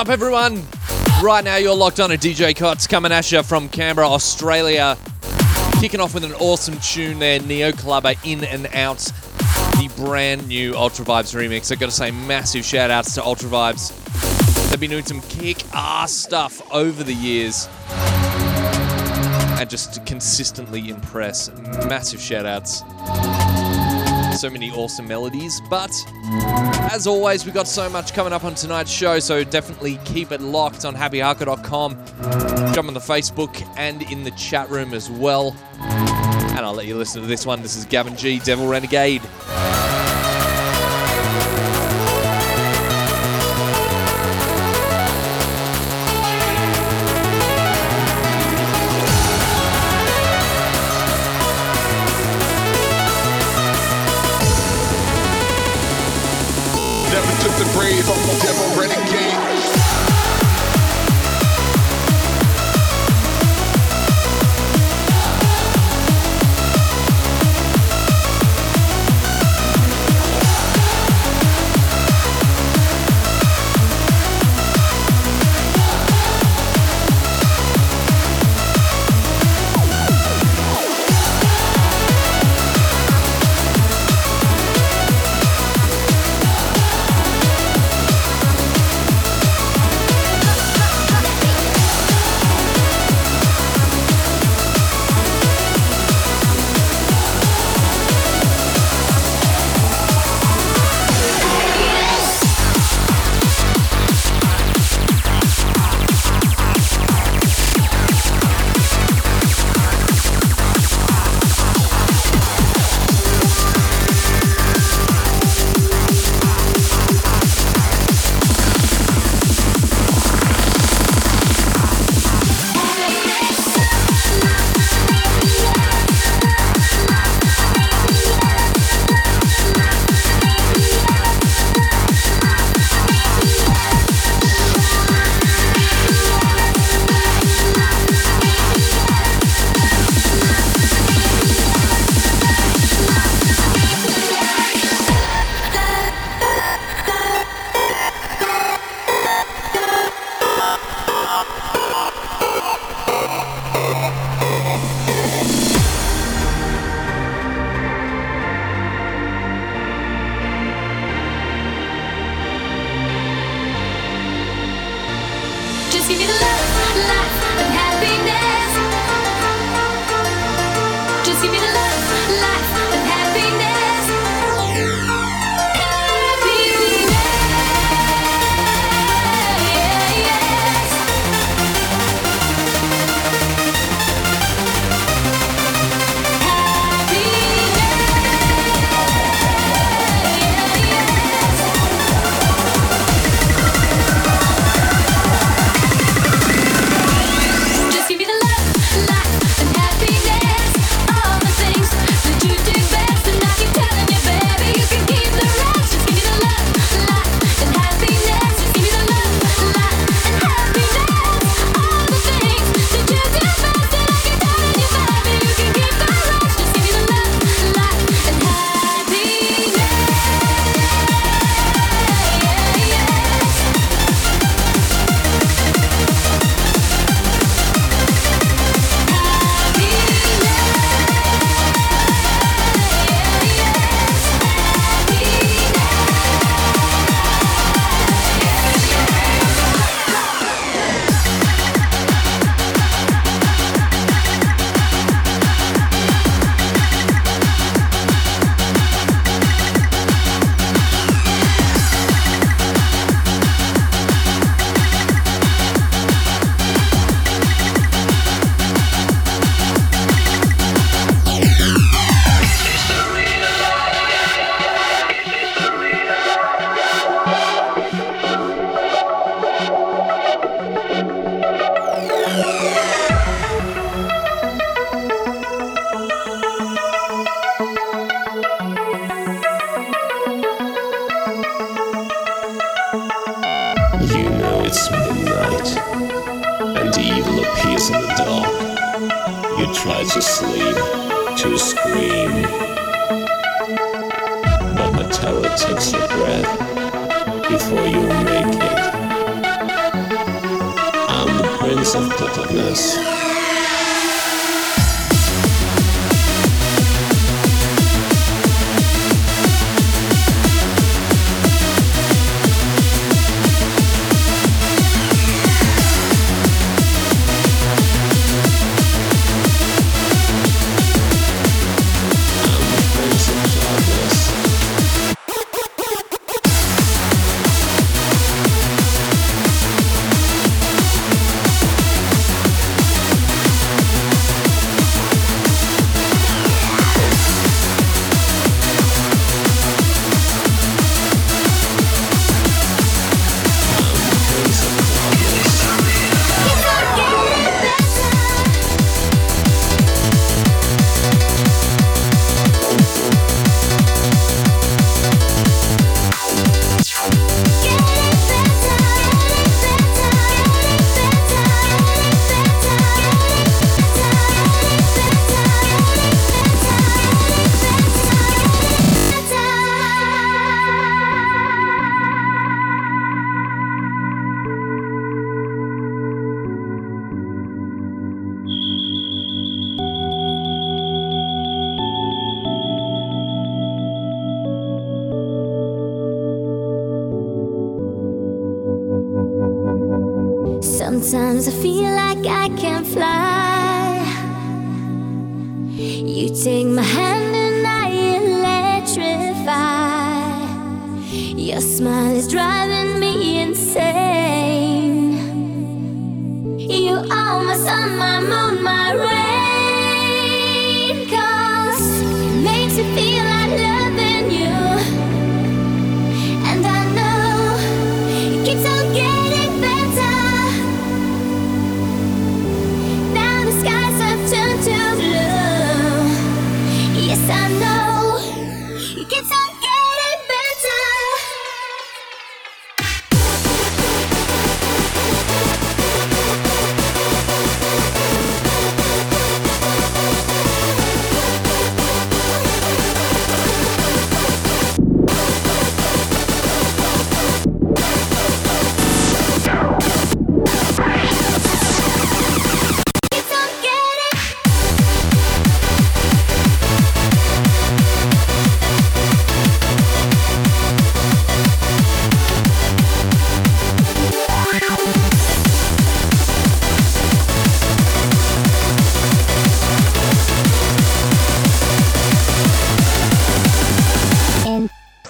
Up, everyone? Right now, you're locked on a DJ Cotts coming at you from Canberra, Australia. Kicking off with an awesome tune there, Neo Clubber In and Out, the brand new Ultra Vibes remix. I've got to say, massive shout outs to Ultra Vibes. They've been doing some kick ass stuff over the years and just consistently impress. Massive shout outs so many awesome melodies. But as always, we've got so much coming up on tonight's show, so definitely keep it locked on happyhardcore.com. Jump on the Facebook and in the chat room as well. And I'll let you listen to this one. This is Gavin G, Devil Renegade.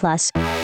Plus.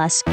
Plus.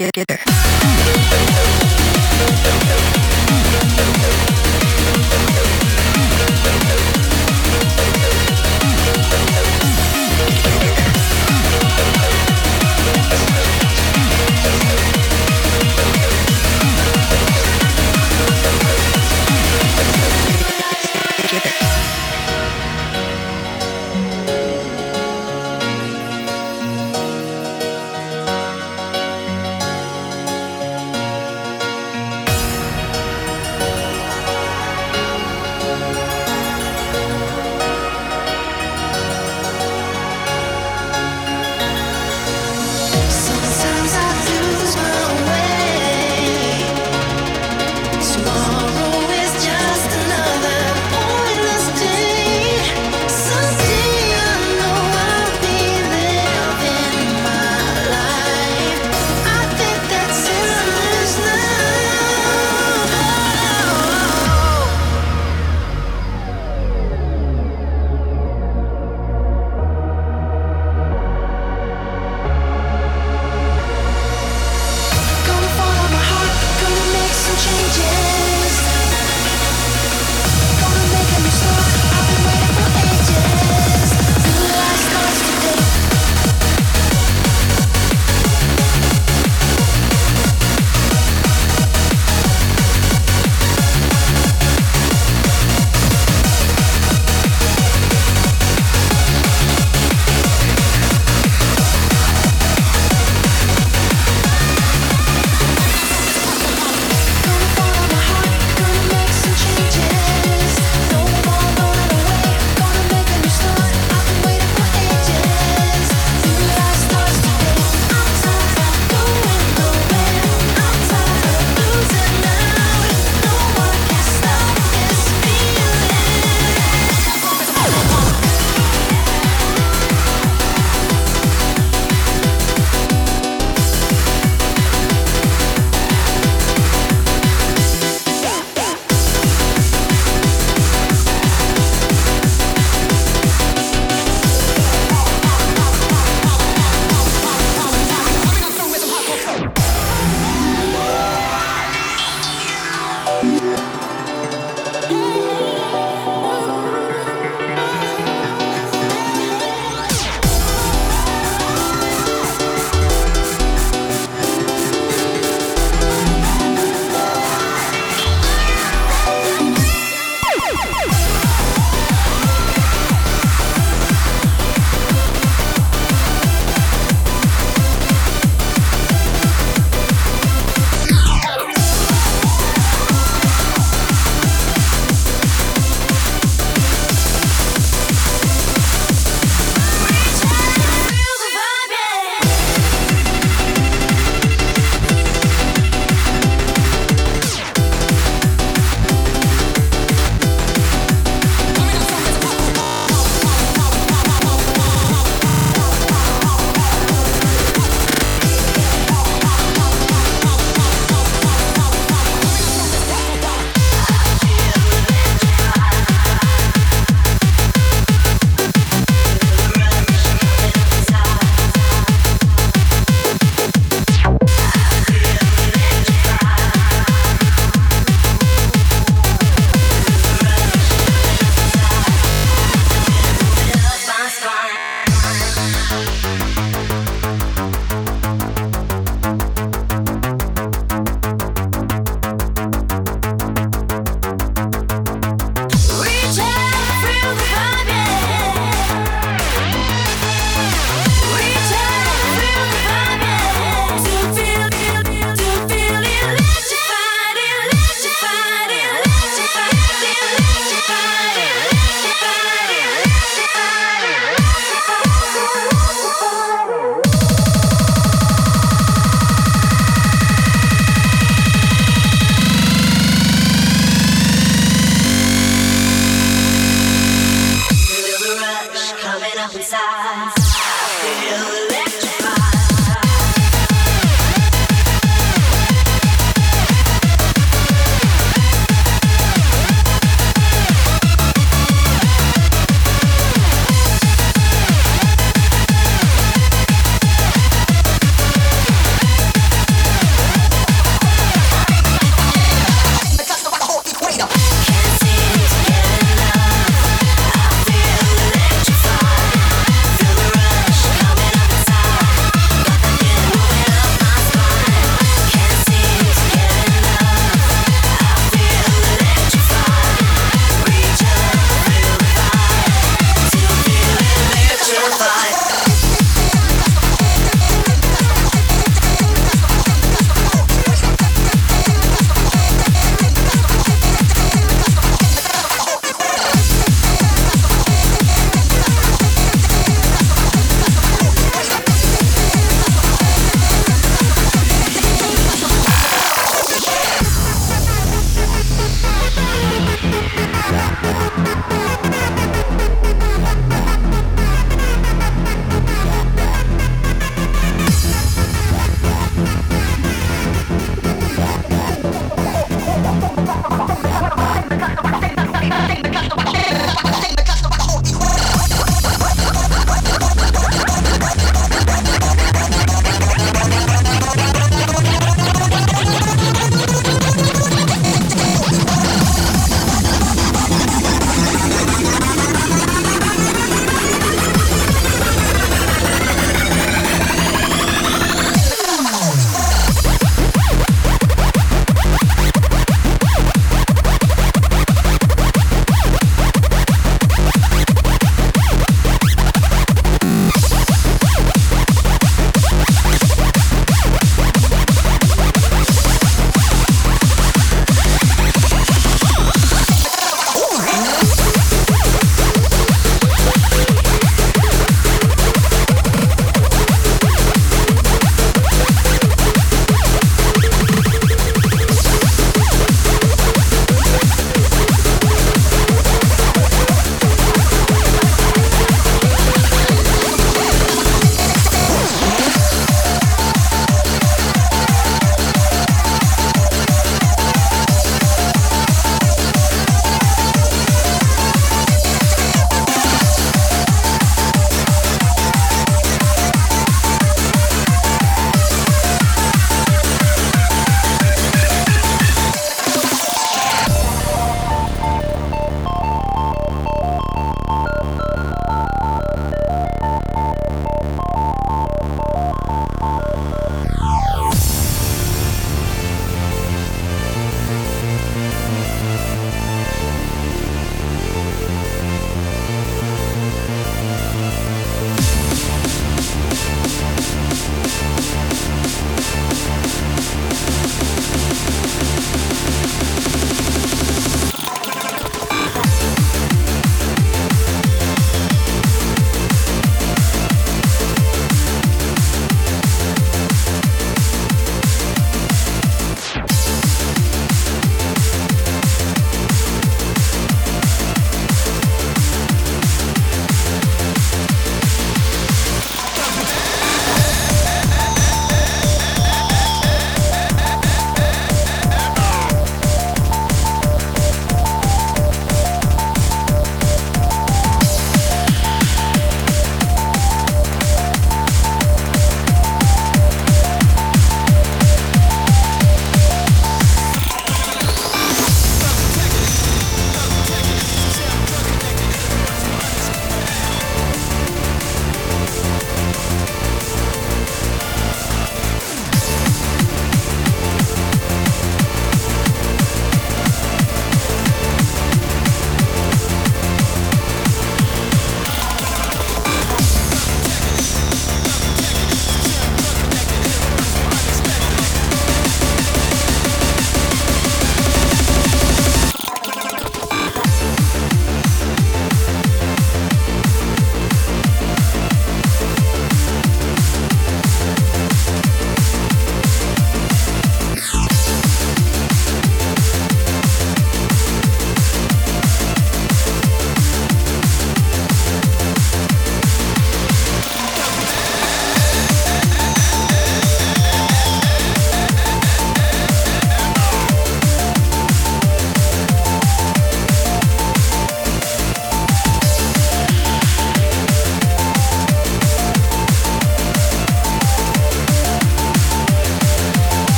get, get, get there.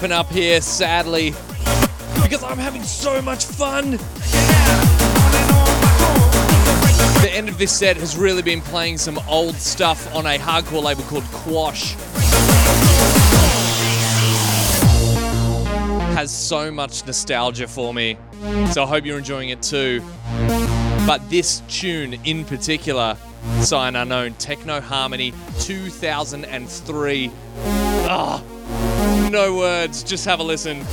Wrapping up here, sadly, because I'm having so much fun. The end of this set has really been playing some old stuff on a hardcore label called Quosh. Has so much nostalgia for me, so I hope you're enjoying it too. But this tune in particular Sy & Unknown, Techno Harmony 2003. Ah, no words, just have a listen.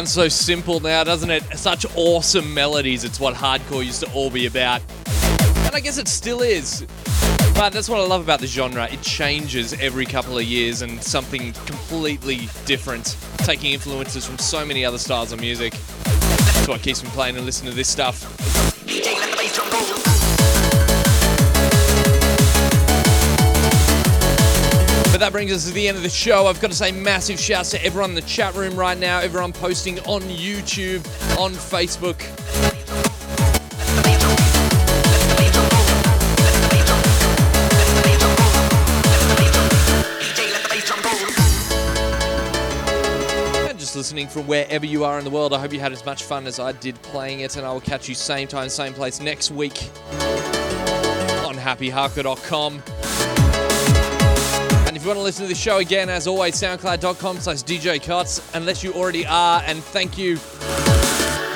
Sounds so simple now, doesn't it? Such awesome melodies. It's what hardcore used to all be about. And I guess it still is. But that's what I love about the genre. It changes every couple of years and something completely different, taking influences from so many other styles of music. That's what keeps me playing and listening to this stuff. That brings us to the end of the show. I've got to say massive shouts to everyone in the chat room right now, everyone posting on YouTube, on Facebook. Listening from wherever you are in the world. I hope you had as much fun as I did playing it, and I will catch you same time, same place next week on happyhardcore.com. If you want to listen to the show again, as always, soundcloud.com slash DJ Cotts, unless you already are, and thank you.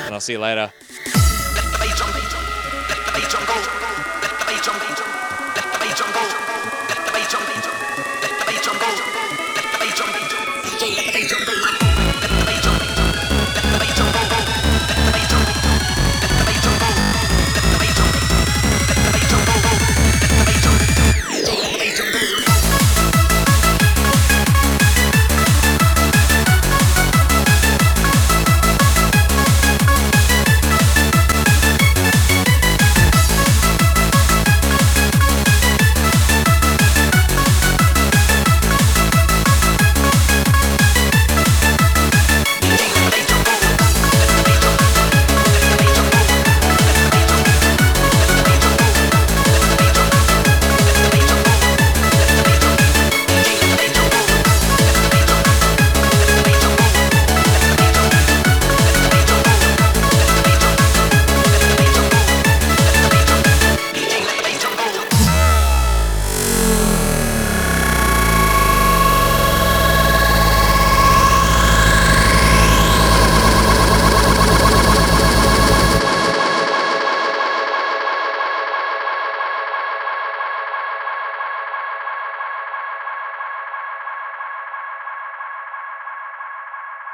And I'll see you later.